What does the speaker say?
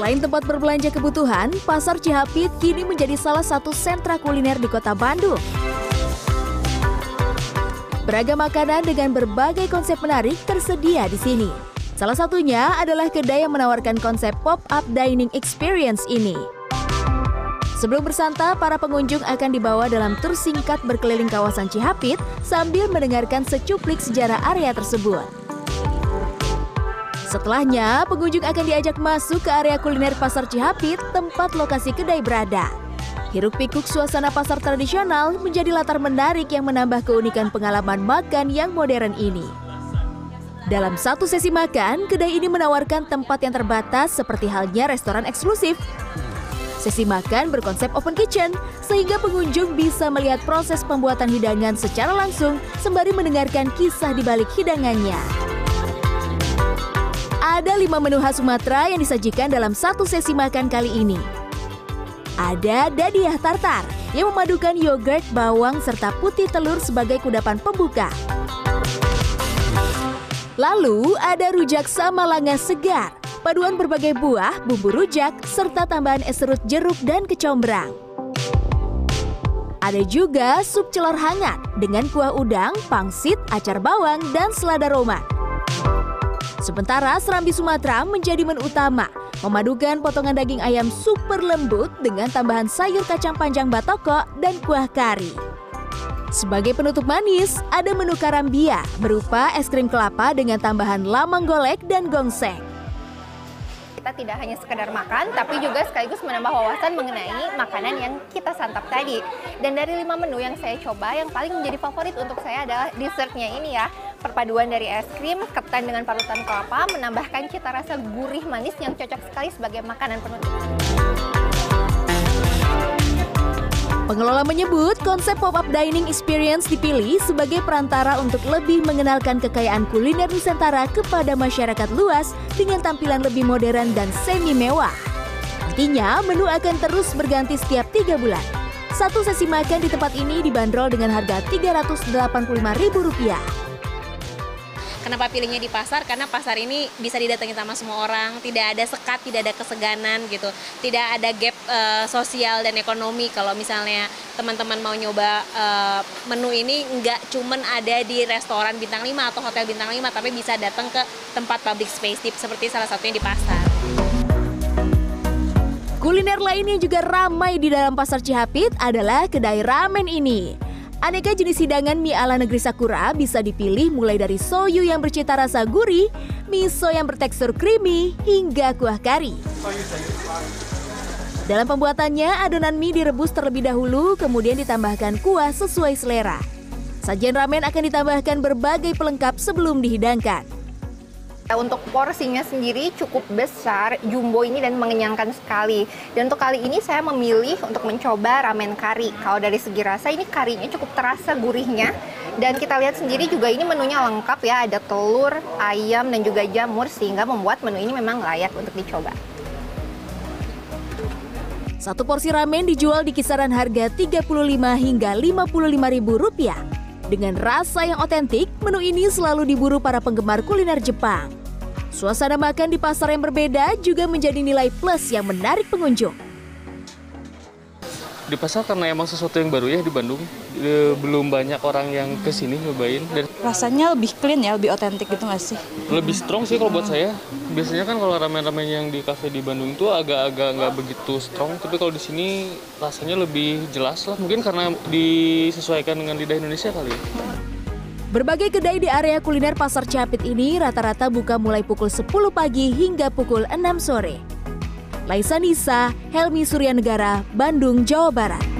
Selain tempat berbelanja kebutuhan, Pasar Cihapit kini menjadi salah satu sentra kuliner di kota Bandung. Beragam makanan dengan berbagai konsep menarik tersedia di sini. Salah satunya adalah kedai yang menawarkan konsep pop-up dining experience ini. Sebelum bersantap, para pengunjung akan dibawa dalam tur singkat berkeliling kawasan Cihapit sambil mendengarkan secuplik sejarah area tersebut. Setelahnya, pengunjung akan diajak masuk ke area kuliner Pasar Cihapit, tempat lokasi kedai berada. Hiruk pikuk suasana pasar tradisional menjadi latar menarik yang menambah keunikan pengalaman makan yang modern ini. Dalam satu sesi makan, kedai ini menawarkan tempat yang terbatas seperti halnya restoran eksklusif. Sesi makan berkonsep open kitchen, sehingga pengunjung bisa melihat proses pembuatan hidangan secara langsung sembari mendengarkan kisah di balik hidangannya. Ada lima menu khas Sumatera yang disajikan dalam satu sesi makan kali ini. Ada dadiah tartar yang memadukan yogurt, bawang, serta putih telur sebagai kudapan pembuka. Lalu ada rujak sama langa segar, paduan berbagai buah, bumbu rujak, serta tambahan es serut jeruk dan kecombrang. Ada juga sup celor hangat dengan kuah udang, pangsit, acar bawang, dan selada Roma. Sementara serambi Sumatera menjadi menu utama, memadukan potongan daging ayam super lembut dengan tambahan sayur kacang panjang batoko dan kuah kari. Sebagai penutup manis, ada menu karambia berupa es krim kelapa dengan tambahan lamang golek dan gongseng. Kita tidak hanya sekedar makan, tapi juga sekaligus menambah wawasan mengenai makanan yang kita santap tadi. Dan dari lima menu yang saya coba, yang paling menjadi favorit untuk saya adalah dessertnya ini ya. Perpaduan dari es krim, ketan dengan parutan kelapa, menambahkan cita rasa gurih manis yang cocok sekali sebagai makanan penutup. Pengelola menyebut konsep pop-up dining experience dipilih sebagai perantara untuk lebih mengenalkan kekayaan kuliner Nusantara kepada masyarakat luas dengan tampilan lebih modern dan semi mewah. Nantinya menu akan terus berganti setiap tiga bulan. Satu sesi makan di tempat ini dibanderol dengan harga Rp385.000. Kenapa pilihnya di pasar? Karena pasar ini bisa didatangi sama semua orang, tidak ada sekat, tidak ada keseganan gitu, tidak ada gap uh, sosial dan ekonomi. Kalau misalnya teman-teman mau nyoba uh, menu ini, nggak cuman ada di restoran bintang 5 atau hotel bintang 5, tapi bisa datang ke tempat public space, seperti salah satunya di pasar. Kuliner lain yang juga ramai di dalam pasar Cihapit adalah kedai ramen ini. Aneka jenis hidangan mie ala negeri Sakura bisa dipilih mulai dari soyu yang bercita rasa gurih, miso yang bertekstur creamy, hingga kuah kari. Dalam pembuatannya, adonan mie direbus terlebih dahulu, kemudian ditambahkan kuah sesuai selera. Sajian ramen akan ditambahkan berbagai pelengkap sebelum dihidangkan. Untuk porsinya sendiri cukup besar, jumbo ini dan mengenyangkan sekali. Dan untuk kali ini saya memilih untuk mencoba ramen kari. Kalau dari segi rasa ini karinya cukup terasa gurihnya. Dan kita lihat sendiri juga ini menunya lengkap ya, ada telur, ayam, dan juga jamur sehingga membuat menu ini memang layak untuk dicoba. Satu porsi ramen dijual di kisaran harga 35 hingga 55 ribu rupiah. Dengan rasa yang otentik, menu ini selalu diburu para penggemar kuliner Jepang. Suasana makan di pasar yang berbeda juga menjadi nilai plus yang menarik pengunjung. Di pasar karena emang sesuatu yang baru ya di Bandung, e, belum banyak orang yang ke sini nyobain. Dan Rasanya lebih clean ya, lebih otentik gitu nggak sih? Lebih strong sih kalau buat saya. Biasanya kan kalau ramen-ramen yang di cafe di Bandung tuh agak-agak nggak begitu strong, tapi kalau di sini rasanya lebih jelas lah. Mungkin karena disesuaikan dengan lidah Indonesia kali ya. Berbagai kedai di area kuliner Pasar Capit ini rata-rata buka mulai pukul 10 pagi hingga pukul 6 sore. Laisa Nisa, Helmi Suryanegara, Bandung, Jawa Barat.